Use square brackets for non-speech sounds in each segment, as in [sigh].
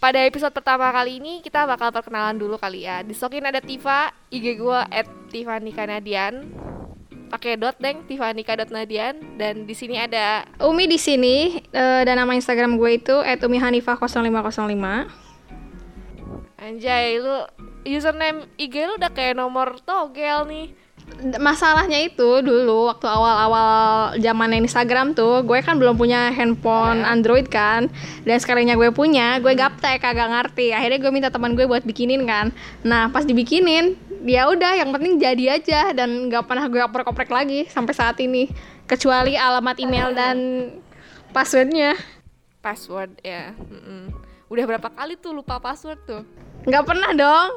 pada episode pertama kali ini kita bakal perkenalan dulu kali ya. Di Sokin ada Tifa, IG gue at Tiffany Kanadian. Pakai dot deng tifanika.nadian dan di sini ada Umi di sini uh, dan nama Instagram gue itu @umihanifah0505. Anjay, lu username IG lu udah kayak nomor togel nih masalahnya itu dulu waktu awal-awal zaman Instagram tuh gue kan belum punya handphone yeah. Android kan. Dan sekalinya gue punya gue gaptek kagak ngerti. Akhirnya gue minta teman gue buat bikinin kan. Nah pas dibikinin ya udah yang penting jadi aja. Dan nggak pernah gue oprek-oprek lagi sampai saat ini. Kecuali alamat email dan passwordnya. Password ya. Mm -mm. udah berapa kali tuh lupa password tuh? Nggak pernah dong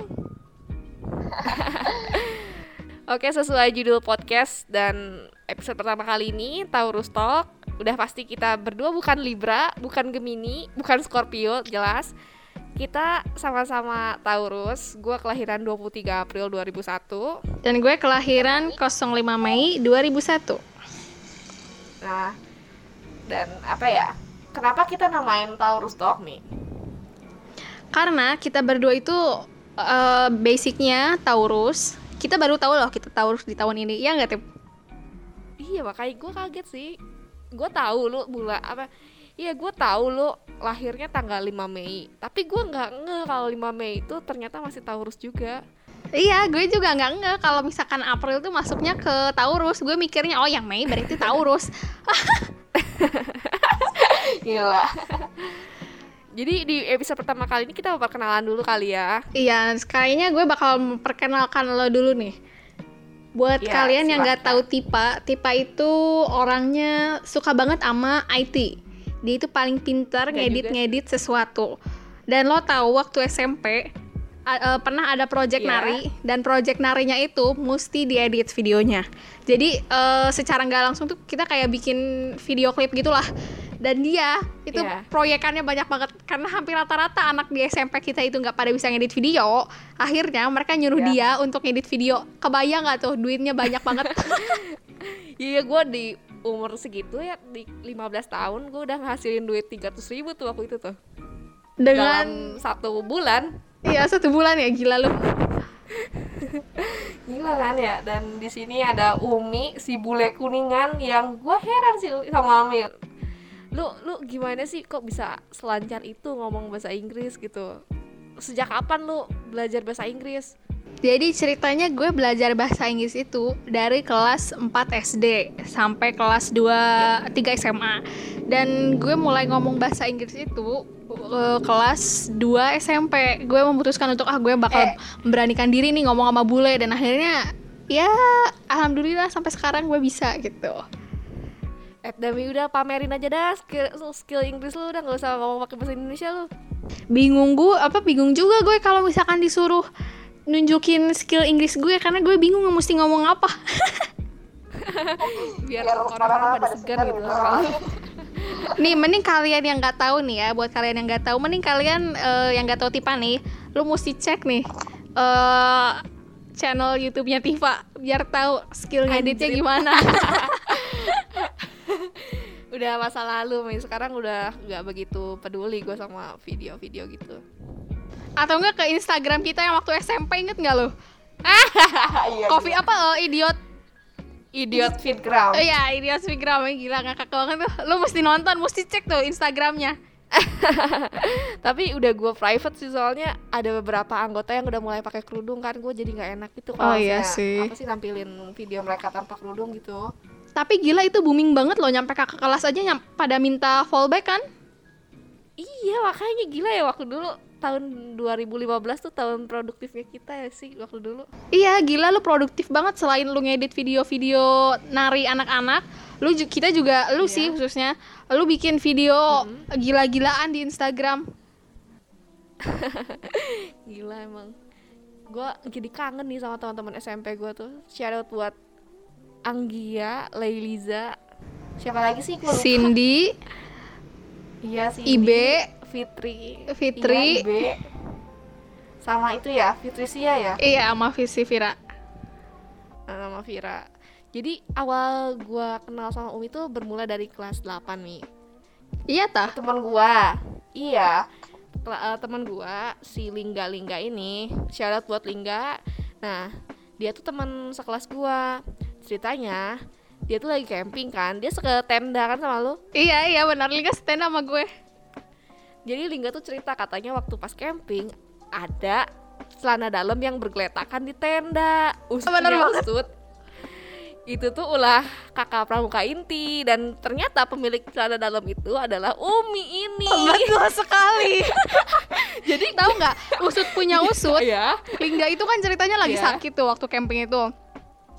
[laughs] Oke, sesuai judul podcast dan episode pertama kali ini Taurus Talk. Udah pasti kita berdua bukan Libra, bukan Gemini, bukan Scorpio, jelas. Kita sama-sama Taurus. Gue kelahiran 23 April 2001 dan gue kelahiran 05 Mei 2001. Nah, dan apa ya? Kenapa kita namain Taurus Talk nih? Karena kita berdua itu uh, basicnya Taurus, kita baru tahu loh kita tahu di tahun ini ya nggak tim iya makanya gue kaget sih gue tahu lu bulan apa Iya gue tahu lu lahirnya tanggal 5 Mei Tapi gue nggak nge kalau 5 Mei itu ternyata masih Taurus juga Iya, gue juga nggak nge kalau misalkan April tuh masuknya ke Taurus. Gue mikirnya oh yang Mei berarti Taurus. [laughs] Gila. Jadi di episode pertama kali ini kita mau perkenalan dulu kali ya. Iya, sekalinya gue bakal memperkenalkan lo dulu nih. Buat ya, kalian yang nggak tahu Tipa, Tipa itu orangnya suka banget sama IT. Dia itu paling pintar ngedit-ngedit sesuatu. Dan lo tahu waktu SMP uh, pernah ada project yeah. nari dan project narinya itu mesti diedit videonya. Jadi uh, secara nggak langsung tuh kita kayak bikin video klip gitulah dan dia itu yeah. proyekannya banyak banget. Karena hampir rata-rata anak di SMP kita itu nggak pada bisa ngedit video akhirnya mereka nyuruh yeah. dia untuk ngedit video. Kebayang nggak tuh duitnya banyak banget? [laughs] Iya gue di umur segitu ya di 15 tahun gue udah ngasilin duit 300 ribu tuh waktu itu tuh. Dengan Dalam satu bulan. Iya satu bulan ya gila lu. [laughs] Gila kan ya dan di sini ada Umi si bule kuningan yang gue heran sih sama Amir lu lu gimana sih kok bisa selancar itu ngomong bahasa Inggris gitu sejak kapan lu belajar bahasa Inggris jadi ceritanya gue belajar bahasa Inggris itu dari kelas 4 SD sampai kelas 2 3 SMA. Dan gue mulai ngomong bahasa Inggris itu uh, kelas 2 SMP. Gue memutuskan untuk ah gue bakal eh. memberanikan diri nih ngomong sama bule dan akhirnya ya alhamdulillah sampai sekarang gue bisa gitu. Eh, Dami udah pamerin aja dah skill skill Inggris lu udah nggak usah ngomong pakai bahasa Indonesia lu. Bingung gue apa bingung juga gue kalau misalkan disuruh nunjukin skill Inggris gue karena gue bingung mesti ngomong apa. [laughs] Biar orang-orang pada segan gitu. [laughs] nih mending kalian yang nggak tahu nih ya buat kalian yang nggak tahu mending kalian uh, yang nggak tahu Tipa nih lu mesti cek nih uh, channel YouTube-nya Tifa biar tahu skill ngeditnya gimana [laughs] [laughs] udah masa lalu nih sekarang udah nggak begitu peduli gue sama video-video gitu. Atau enggak ke Instagram kita yang waktu SMP inget nggak lo [laughs] iya, Coffee apa? Uh, idiot. Idiot. Fitgram. Oh iya, Idiot Fitgram gila ngakak banget tuh. Lu mesti nonton, mesti cek tuh Instagramnya. [laughs] tapi udah gue private sih soalnya ada beberapa anggota yang udah mulai pakai kerudung kan. Gue jadi nggak enak gitu kalau oh, iya sih. apa sih nampilin video mereka tanpa kerudung gitu tapi gila itu booming banget loh. Nyampe kakak kelas aja nyam pada minta fallback kan? Iya makanya gila ya waktu dulu. Tahun 2015 tuh tahun produktifnya kita ya sih waktu dulu. Iya gila lu produktif banget. Selain lu ngedit video-video nari anak-anak lu kita juga lu iya. sih khususnya lu bikin video mm-hmm. gila-gilaan di Instagram. [laughs] Gila emang. Gue jadi kangen nih sama teman-teman SMP gue tuh. Shout out buat Anggia, Leiliza, siapa lagi sih? Cindy, iya sih. Ibe, Fitri, Fitri, iya, Ibe. sama itu ya, Fitri Sia ya? Iya, sama Visi Vira. Sama Vira. Jadi awal gua kenal sama Umi tuh bermula dari kelas 8 nih. Iya tah? Teman gua. Iya. uh, teman gua si Lingga Lingga ini syarat buat Lingga nah dia tuh teman sekelas gua ceritanya dia tuh lagi camping kan dia suka tenda kan sama lu. Iya iya benar Lingga tenda sama gue. Jadi Lingga tuh cerita katanya waktu pas camping ada celana dalam yang bergeletakan di tenda. Usutnya bener banget. usut. Itu tuh ulah kakak pramuka inti. Dan ternyata pemilik celana dalam itu adalah Umi ini. Betul sekali. [laughs] Jadi tahu nggak? Usut punya [laughs] usut. Ya Lingga itu kan ceritanya lagi Iya. sakit tuh waktu camping itu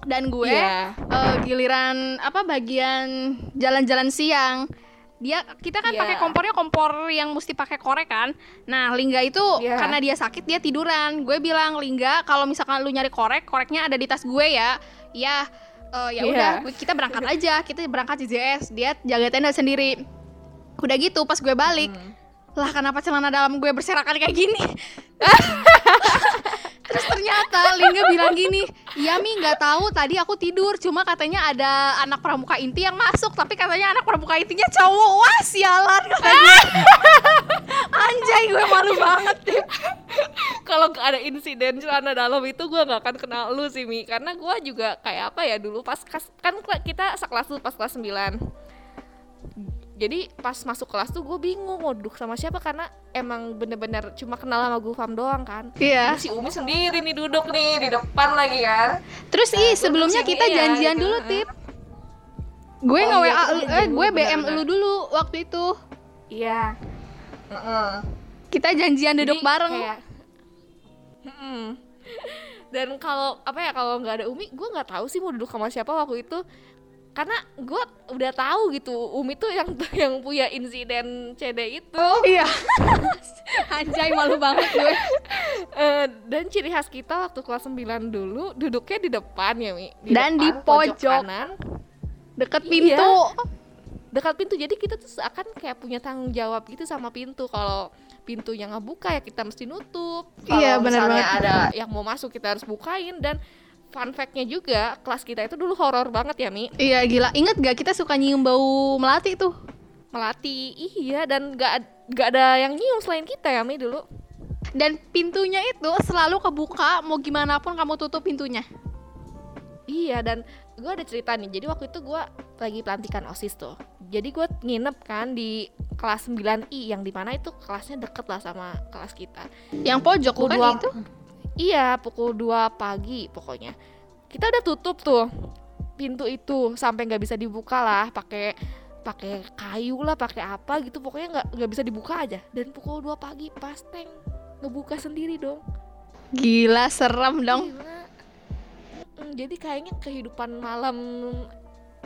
dan gue Iya. eh, giliran apa bagian jalan-jalan siang dia kita kan Iya. pakai kompornya kompor yang mesti pakai korek kan nah Lingga itu Iya. karena dia sakit dia tiduran gue bilang Lingga kalau misalkan lu nyari korek koreknya ada di tas gue ya ya eh, ya Iya. udah gue- kita berangkat aja kita berangkat JJS dia jaga tenda sendiri udah gitu pas gue balik Hmm. lah kenapa celana dalam gue berserakan kayak gini [laughs] terus ternyata Lingga bilang gini iya mi nggak tahu tadi aku tidur cuma katanya ada anak pramuka inti yang masuk tapi katanya anak pramuka intinya cowok. Wah sialan katanya. [laughs] Anjay gue malu banget deh kalau ada insiden celana dalam itu gue nggak akan kenal lu sih Mi. Karena gue juga kayak apa ya dulu pas kan kita sekelas tuh pas kelas 9 jadi pas masuk kelas tuh gue bingung duduk sama siapa? Karena emang bener-bener cuma kenal sama Gufam doang kan. Iya. Si Umi sendiri nih duduk nih di depan lagi kan. Terus Nah, ih sebelumnya kita ya, janjian gitu. dulu tip. Gue Oh nge iya, WA lu- janjian eh gue BM lu dulu waktu itu. Iya. Heeh. kita janjian duduk Jadi bareng. kayak- [laughs] dan kalau apa ya kalau nggak ada Umi gue nggak tahu sih mau duduk sama siapa waktu itu karena gue udah tahu gitu Umi tuh yang [laughs] yang punya insiden CD itu. Iya. [laughs] Anjay malu banget gue. Eh, dan ciri khas kita waktu kelas 9 dulu duduknya di depan ya Mi. Dan di pojok. kanan. Deket Iya. pintu. Dekat pintu. Jadi kita tuh seakan kayak punya tanggung jawab gitu sama pintu. Kalau pintunya nggak buka ya kita mesti nutup. Kalau Iya, benar misalnya banget. ada yang mau masuk kita harus bukain. Dan fun fact-nya juga kelas kita itu dulu horor banget ya Mi. Iya gila, inget gak kita suka nyium bau melati tuh? melati iya. Dan nggak ad- nggak ada yang nyium selain kita ya Mi dulu. Dan pintunya itu selalu kebuka, mau gimana pun kamu tutup pintunya. Iya dan gue ada cerita nih. Jadi waktu itu gue lagi pelantikan osis tuh. Jadi gue nginep kan di kelas 9i yang di mana itu kelasnya deket lah sama kelas kita. Yang pojok bukan itu? Iya pukul 2 pagi pokoknya. Kita udah tutup tuh pintu itu sampai nggak bisa dibuka lah pakai pakai kayu lah pakai apa gitu pokoknya nggak nggak bisa dibuka aja. Dan pukul 2 pagi pas tank ngebuka sendiri dong. Gila, serem dong. Gila. Mm, jadi kayaknya kehidupan malam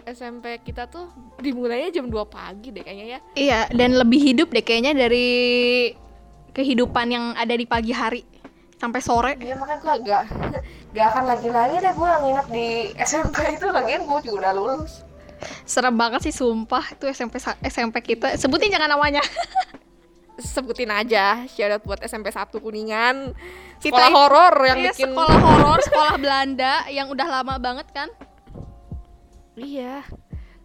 SMP kita tuh dimulainya jam 2 pagi deh kayaknya ya. Iya, dan lebih hidup deh kayaknya dari kehidupan yang ada di pagi hari sampai sore. Iya makanya gue gak, gak akan lagi-lagi deh gue nginep di SMP itu lagian gue juga udah lulus Serem banget sih sumpah itu SMP SMP kita. Sebutin jangan namanya. [laughs] Sebutin aja shout buat SMP 1 Kuningan Kita Sekolah horor yang Iya, bikin sekolah horor, sekolah Belanda yang udah lama banget kan? Iya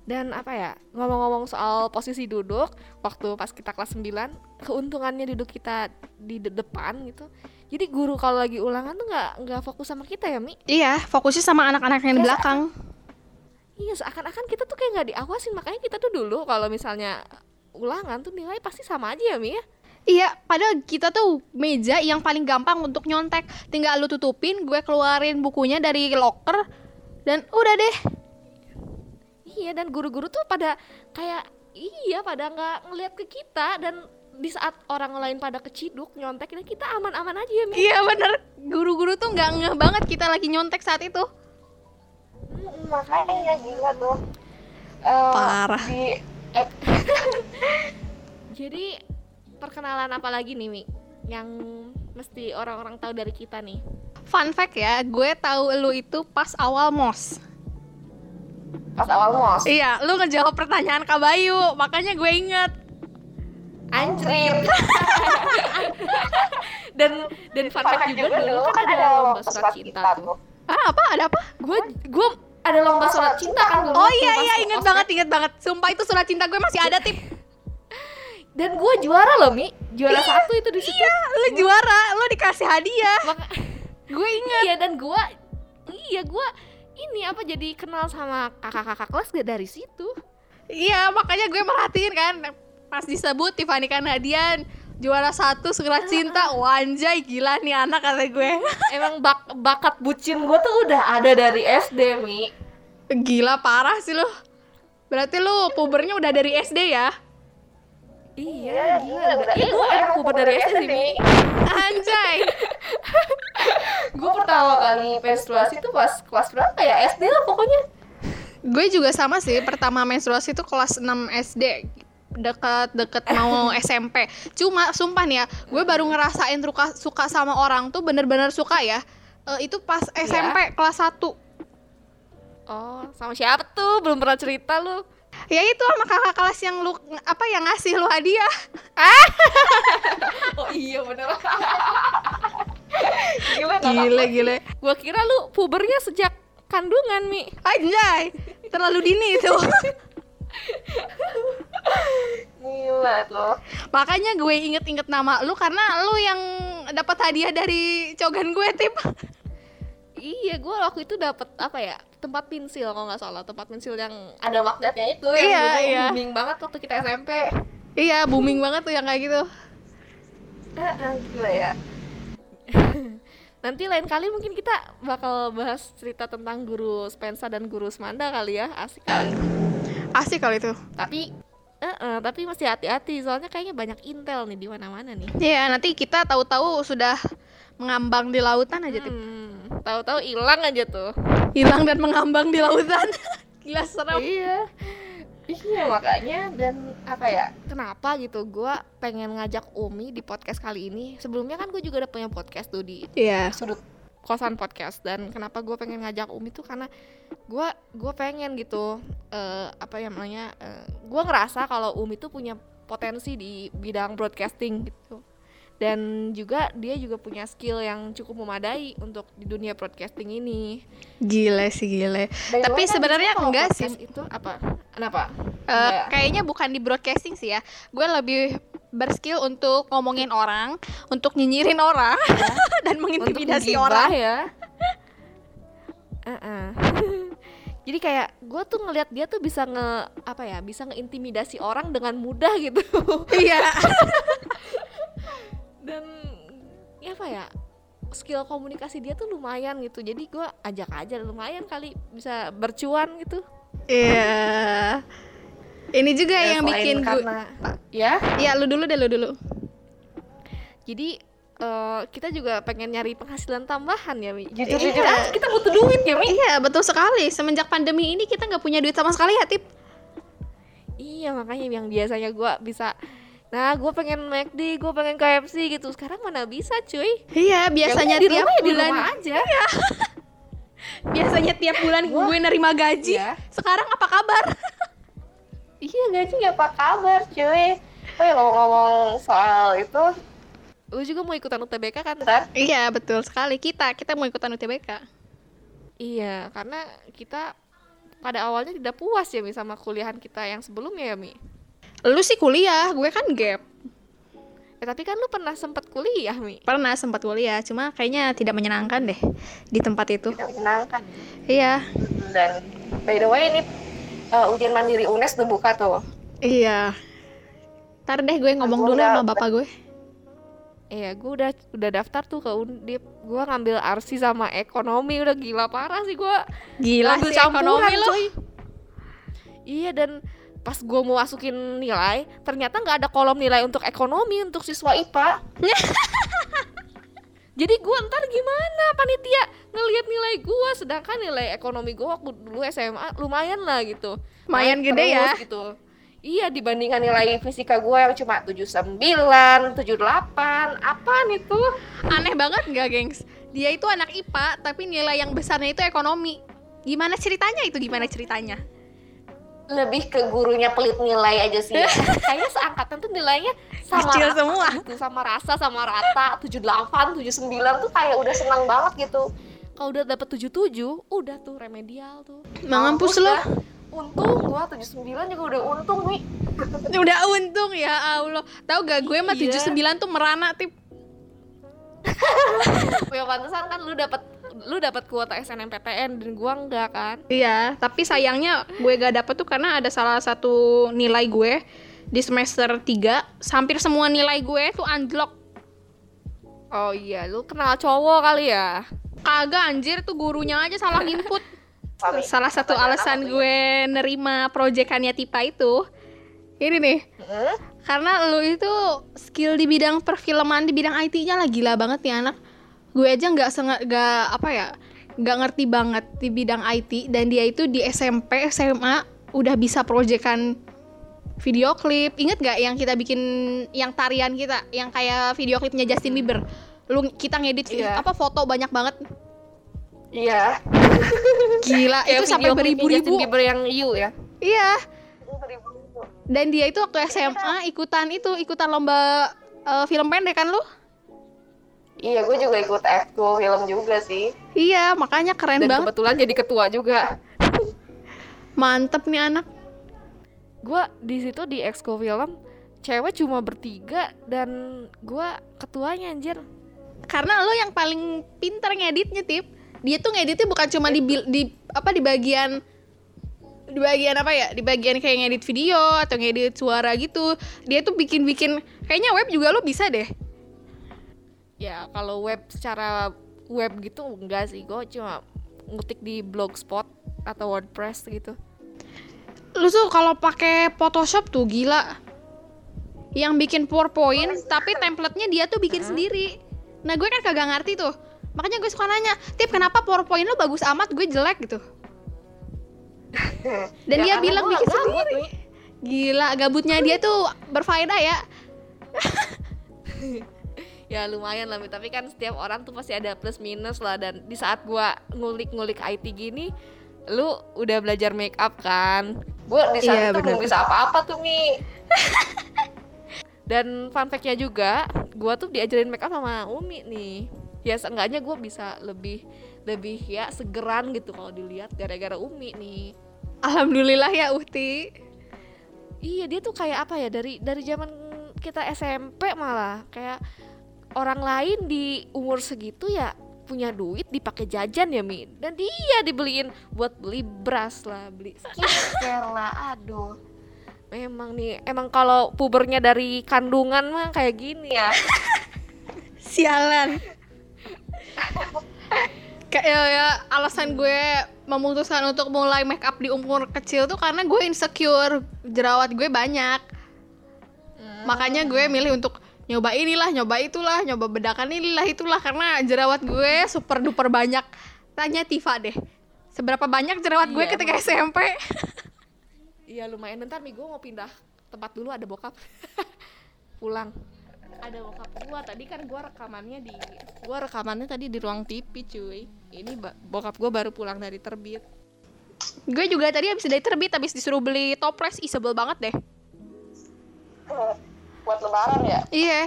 dan apa ya ngomong-ngomong soal posisi duduk waktu pas kita kelas 9 keuntungannya duduk kita di de- depan gitu jadi guru kalau lagi ulangan tuh nggak nggak fokus sama kita ya mi Iya, fokusnya sama anak-anak yang di Iya, belakang. Iya seakan-akan kita tuh kayak nggak diawasin makanya kita tuh dulu kalau misalnya ulangan tuh nilai pasti sama aja ya Mi ya. Iya, padahal kita tuh meja yang paling gampang untuk nyontek. Tinggal lu tutupin, gue keluarin bukunya dari locker, dan udah deh. Iya dan guru-guru tuh pada kayak iya pada nggak ngeliat ke kita dan di saat orang lain pada keciduk nyontek kita kita aman-aman aja ya Mi. Iya bener, guru-guru tuh nggak ngeh banget kita lagi nyontek saat itu. Makanya gila tuh. Parah. Di, [laughs] Jadi perkenalan apa lagi nih Mi yang mesti orang-orang tahu dari kita nih? Fun fact ya, gue tahu lu itu pas awal mos. Pas awal mos. Iya, lu ngejawab pertanyaan Kak Bayu, makanya gue inget. Anjir. [laughs] dan dan fun fact juga dulu kan ada lomba surat cinta tuh. Ah apa? Ada apa? Gue gue ada lomba surat cinta kan dulu. Oh iya iya inget banget inget banget. Sumpah itu surat cinta gue masih ada tip. dan gue juara loh mi juara iya, satu itu di situ iya lu juara lu dikasih hadiah gue ingat iya dan gue iya gue ini apa jadi kenal sama kakak-kakak kelas gak dari situ? Iya makanya gue merhatiin kan. Pas disebut Tiffany Kanadian juara satu segera cinta. [laughs] Wanjay gila nih anak kata gue. [laughs] Emang bak bakat bucin gue tuh udah ada dari SD mi. Gila parah sih lo berarti lu pubernya udah dari SD ya Iya, gila. Iya, gue emang puber dari SD sih, Mi. Anjay. [laughs] gue pertama kali menstruasi tuh pas kelas berapa ya? SD lah pokoknya. Gue juga sama sih, pertama menstruasi itu kelas 6 SD deket-deket mau [laughs] SMP. Cuma sumpah nih ya, gue baru ngerasain suka, suka sama orang tuh bener-bener suka ya. Uh, itu pas SMP ya? kelas 1 Oh, sama siapa tuh? Belum pernah cerita lu ya itu sama kakak kelas yang lu apa yang ngasih lu hadiah. [laughs] Oh iya bener. Gila gila gila gua kira lu pubernya sejak kandungan mi. Anjay terlalu dini itu. Gila tuh. Makanya gue inget-inget nama lu karena lu yang dapat hadiah dari cogan gue tip. Iya gue waktu itu dapat apa ya tempat pensil kalau nggak salah. Tempat pensil yang ada magnetnya itu yang iya, iya. booming banget waktu kita SMP iya booming banget tuh yang kayak gitu. Gila ya. [laughs] Nanti lain kali mungkin kita bakal bahas cerita tentang guru Spensa dan guru Smanda kali ya. Asik kali. Asik kali itu. Tapi Uh, uh, tapi masih hati-hati soalnya kayaknya banyak intel nih di mana-mana nih. Iya, nanti kita tahu-tahu sudah mengambang di lautan aja hmm, tahu-tahu hilang aja tuh hilang dan mengambang di lautan. [laughs] Gila serem. Iya. Iya makanya dan apa ya? Kenapa gitu? Gue pengen ngajak Umi di podcast kali ini. Sebelumnya kan gue juga udah punya podcast tuh di yeah. sudut. Kosan podcast. Dan kenapa gue pengen ngajak Umi tuh karena gue gue pengen gitu uh, apa ya namanya uh, eh, gue ngerasa kalau Umi tuh punya potensi di bidang broadcasting gitu dan juga dia juga punya skill yang cukup memadai untuk di dunia broadcasting ini. Gile sih gile. Tapi sebenarnya enggak sih. Itu apa? Kenapa? Uh, kayaknya bukan di broadcasting sih ya. Gue lebih berskill untuk ngomongin orang, untuk nyinyirin orang ya. [laughs] dan mengintimidasi orang ya. [laughs] uh -uh. [laughs] Jadi kayak gue tuh ngelihat dia tuh bisa nge apa ya, bisa ngeintimidasi orang dengan mudah gitu. Iya. Dan ya apa ya skill komunikasi dia tuh lumayan gitu. Jadi gue ajak aja lumayan kali bisa bercuan gitu. Iya. Ini juga ya, yang bikin gue ya? Ya lu dulu deh lu dulu. Jadi uh, kita juga pengen nyari penghasilan tambahan ya Mi. Jujur iya. jujur. aja kita butuh duit ya Mi? Iya betul sekali. Semenjak pandemi ini kita nggak punya duit sama sekali ya tip? Iya makanya yang biasanya gue bisa Nah, gue pengen McD, gue pengen KFC gitu. Sekarang mana bisa, cuy? Iya, biasanya ya, tiap bulan di rumah aja. Iya. [laughs] biasanya tiap bulan gue nerima gaji. Iya. Sekarang apa kabar? [laughs] iya, gaji gak apa kabar, cuy. Oh ya ngomong-ngomong soal itu, lu juga mau ikutan UTBK kan, Tar? Iya, betul sekali. Kita kita mau ikutan UTBK. Iya, karena kita pada awalnya tidak puas ya Mi sama kuliahan kita yang sebelumnya ya Mi. Lu sih kuliah, gue kan gap. Ya, tapi kan lu pernah sempat kuliah, Mi? Pernah sempat kuliah, cuma kayaknya tidak menyenangkan deh di tempat itu. Tidak menyenangkan. Iya. Dan by the way ini uh, ujian mandiri UNES udah buka tuh. Iya. Ntar deh gue ngomong dulu sama bapak gue. Iya, gue udah udah daftar tuh ke Undip. Gue ngambil arsi sama ekonomi udah gila parah sih gue. Gila ngambil sih ekonomi lo. Iya dan pas gue mau masukin nilai ternyata nggak ada kolom nilai untuk ekonomi untuk siswa IPA [laughs] jadi gue ntar gimana panitia? Ngelihat nilai gue sedangkan nilai ekonomi gue waktu dulu SMA lumayan lah gitu. Lumayan gede ya. gitu. Iya dibandingkan nilai fisika gue yang cuma 79, 78 apa nih tuh aneh banget nggak gengs? Dia itu anak IPA tapi nilai yang besarnya itu ekonomi. Gimana ceritanya itu? Gimana ceritanya lebih ke gurunya pelit nilai aja sih. Ya. [laughs] kayaknya seangkatan tuh nilainya sama Kecil rata semua. gitu, sama rasa sama rata. 78 79 tuh kayak udah senang banget gitu. Kalau udah dapet 77 udah tuh remedial tuh. Mampus loh untung gua 79 juga udah untung nih [laughs] udah untung ya Allah. Tahu gak gue mah Iya. 79 tuh merana tip. [laughs] Ya pantesan kan lu dapat lu dapat kuota SNMPTN dan gua enggak kan? Iya, tapi sayangnya gue gak dapet tuh karena ada salah satu nilai gue di semester 3 hampir semua nilai gue tuh unlock oh iya lu kenal cowok kali ya? Kagak anjir tuh gurunya aja salah input. Salah satu alasan gue nerima proyekannya Tipa itu. Ini nih. Karena lu itu skill di bidang perfilman di bidang IT-nya lah gila banget nih anak gue aja nggak sengat nggak apa ya nggak ngerti banget di bidang IT dan dia itu di SMP SMA udah bisa proyekan video klip. Inget gak yang kita bikin yang tarian kita yang kayak video klipnya Justin Bieber? Lu kita ngedit Iya. apa foto banyak banget. Iya. Gila [laughs] Kayak itu sampai beribu-ribu. Justin Bieber yang you ya. Iya. Dan dia itu waktu SMA ikutan itu ikutan lomba eh, film pendek kan lu iya gue juga ikut ekskul film juga sih Iya, makanya keren dan banget. kebetulan jadi ketua juga [laughs] Mantep nih anak. gue di situ di ekskul film cewek cuma bertiga dan gue ketuanya anjir Karena lo yang paling pinter ngeditnya, Tip. Dia tuh ngeditnya bukan cuma di, bil- di apa di bagian di bagian apa ya? Di bagian kayak ngedit video atau ngedit suara gitu. Dia tuh bikin-bikin kayaknya web juga lo bisa deh. Ya kalau web secara web gitu enggak sih gue cuma ngetik di blogspot atau wordpress gitu Lu tuh kalau pakai Photoshop tuh gila. Yang bikin PowerPoint tapi template-nya dia tuh bikin sendiri. Nah, gue kan kagak ngerti tuh. Makanya gue suka nanya, "Tip, kenapa PowerPoint lu bagus amat? Gue jelek gitu." [laughs] Dan Ya, dia bilang bikin gabut, sendiri. nih. Gila, gabutnya dia tuh berfaedah ya. [laughs] ya lumayan lah Mi. tapi kan setiap orang tuh pasti ada plus minus lah dan di saat gua ngulik-ngulik IT gini lu udah belajar make up kan gua di Iya, saat itu bener. belum bisa apa-apa tuh mi [laughs] dan fun fact-nya juga gua tuh diajarin make up sama Umi nih ya seenggaknya gua bisa lebih lebih ya segeran gitu kalau dilihat gara-gara Umi nih Alhamdulillah ya Uhti. Iya dia tuh kayak apa ya dari dari zaman kita SMP malah kayak orang lain di umur segitu ya punya duit dipakai jajan ya Mi dan dia dibeliin buat beli beras lah beli skincare lah [laughs] aduh memang nih emang kalau pubernya dari kandungan mah kayak gini ya [laughs] Sialan. Kayak ya, ya, alasan gue memutuskan untuk mulai make up di umur kecil tuh karena gue insecure jerawat gue banyak. Makanya gue milih untuk nyoba inilah, nyoba itulah, nyoba bedakan inilah itulah karena jerawat gue super duper banyak. Tanya Tifa deh. Seberapa banyak jerawat gue Iya, ketika emang. SMP? iya lumayan bentar Mi gue mau pindah tempat dulu ada bokap [laughs] pulang ada bokap gua tadi kan gua rekamannya di gua rekamannya tadi di ruang TV cuy ini bokap gua baru pulang dari terbit gue juga tadi habis dari terbit habis disuruh beli toples, ih sebel banget deh. Ya Iya,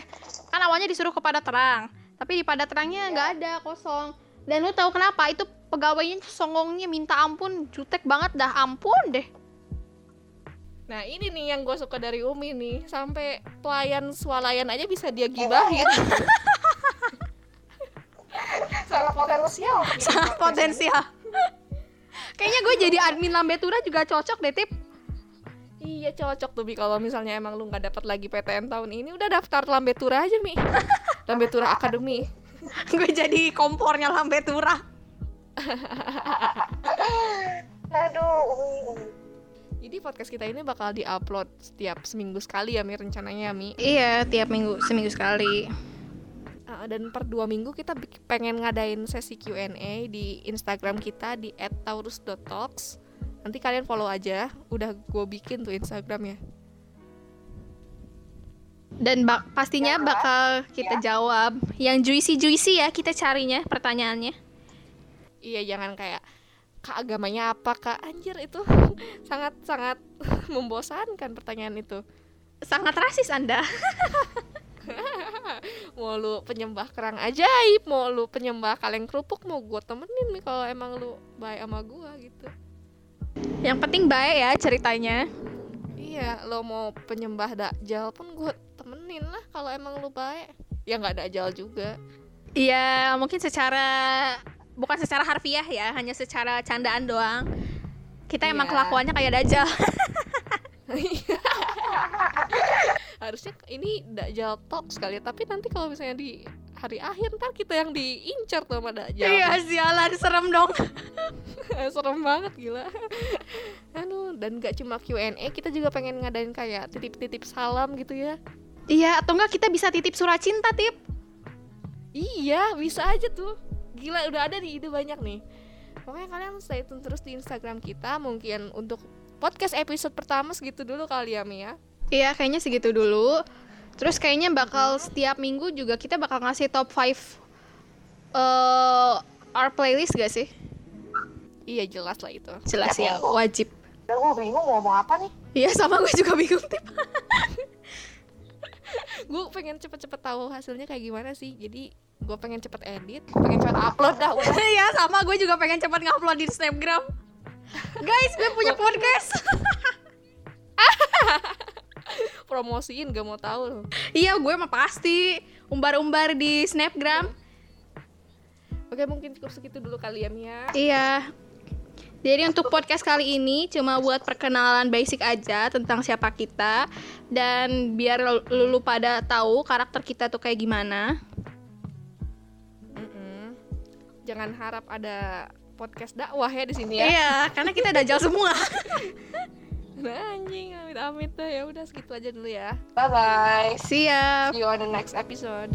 kan awalnya disuruh ke pada terang, tapi di pada terangnya nggak ada kosong. Dan lu tahu kenapa? Itu pegawainya songongnya minta ampun, jutek banget dah ampun deh. nah ini nih yang gue suka dari Umi nih sampai pelayan swalayan aja bisa dia gibahin [laughs] sangat potensial Sangat potensial. Kayaknya gue jadi admin Lambetura juga cocok deh, Tip. Iya cocok tuh Bi. Kalau misalnya emang lu nggak dapat lagi PTN tahun ini udah daftar Lambetura aja Mi. [laughs] Lambetura Academy gue jadi kompornya Lambetura. [laughs] Aduh. Jadi podcast kita ini bakal diupload setiap seminggu sekali ya Mi rencananya Mi. Iya, tiap minggu, seminggu sekali. Ah, Dan per dua minggu kita pengen ngadain sesi Q&A di Instagram kita di @taurus.talks Nanti kalian follow aja, udah gue bikin tuh Instagramnya Dan bak- pastinya bakal kita jawab. Yang juicy-juicy ya kita carinya pertanyaannya. Iya jangan kayak kak agamanya apa kak anjir itu sangat sangat [laughs] membosankan pertanyaan itu Sangat rasis Anda. [laughs] mau lu penyembah kerang ajaib mau lu penyembah kaleng kerupuk mau gue temenin nih kalau emang lu baik sama gue gitu Yang penting baik ya ceritanya. Iya, lo mau penyembah dakjal pun gue temenin lah kalau emang lo baik. Ya nggak dakjal juga. Iya, mungkin secara bukan secara harfiah ya, hanya secara candaan doang. Kita emang Iya. kelakuannya kayak dajal. [laughs] Harusnya ini dakjal talk sekali, tapi nanti kalau misalnya di hari akhir ntar kita yang diincar tuh sama dakjal. Iya, sialan serem dong. [laughs] Serem banget gila. Aduh, dan gak cuma Q&A, kita juga pengen ngadain kayak titip-titip salam gitu ya. Iya, atau enggak kita bisa titip surat cinta, Tip. Iya, bisa aja tuh. Gila, udah ada nih ide banyak nih. Pokoknya kalian stay tune terus di Instagram kita. Mungkin untuk podcast episode pertama segitu dulu kali ya, Mia. Iya, kayaknya segitu dulu. Terus kayaknya bakal setiap minggu juga kita bakal ngasih top 5 eh our playlist gak sih? Iya, jelas lah itu. Jelas ya, wajib. Udah gue bingung mau ngomong apa nih. Iya, sama gue juga bingung, Tip. [laughs] Gue pengen cepet-cepet tahu hasilnya kayak gimana sih. Jadi gue pengen cepet edit, pengen cepet upload dah. udah. [laughs] Iya, sama gue juga pengen cepat ngupload di Snapgram. Guys, gue punya [laughs] podcast. [laughs] Promosiin gak mau tahu loh. iya, gue mah pasti umbar-umbar di Snapgram. Oke, mungkin cukup segitu dulu kali ya, Mia. Iya. Jadi untuk podcast kali ini cuma buat perkenalan basic aja tentang siapa kita dan biar lu, lu pada tahu karakter kita tuh kayak gimana. Jangan harap ada podcast dakwah ya di sini ya. Iya, karena kita dajal semua. [laughs] Nah, anjing, amit-amit dah ya udah segitu aja dulu ya. Bye bye. Siap. See you on the next episode.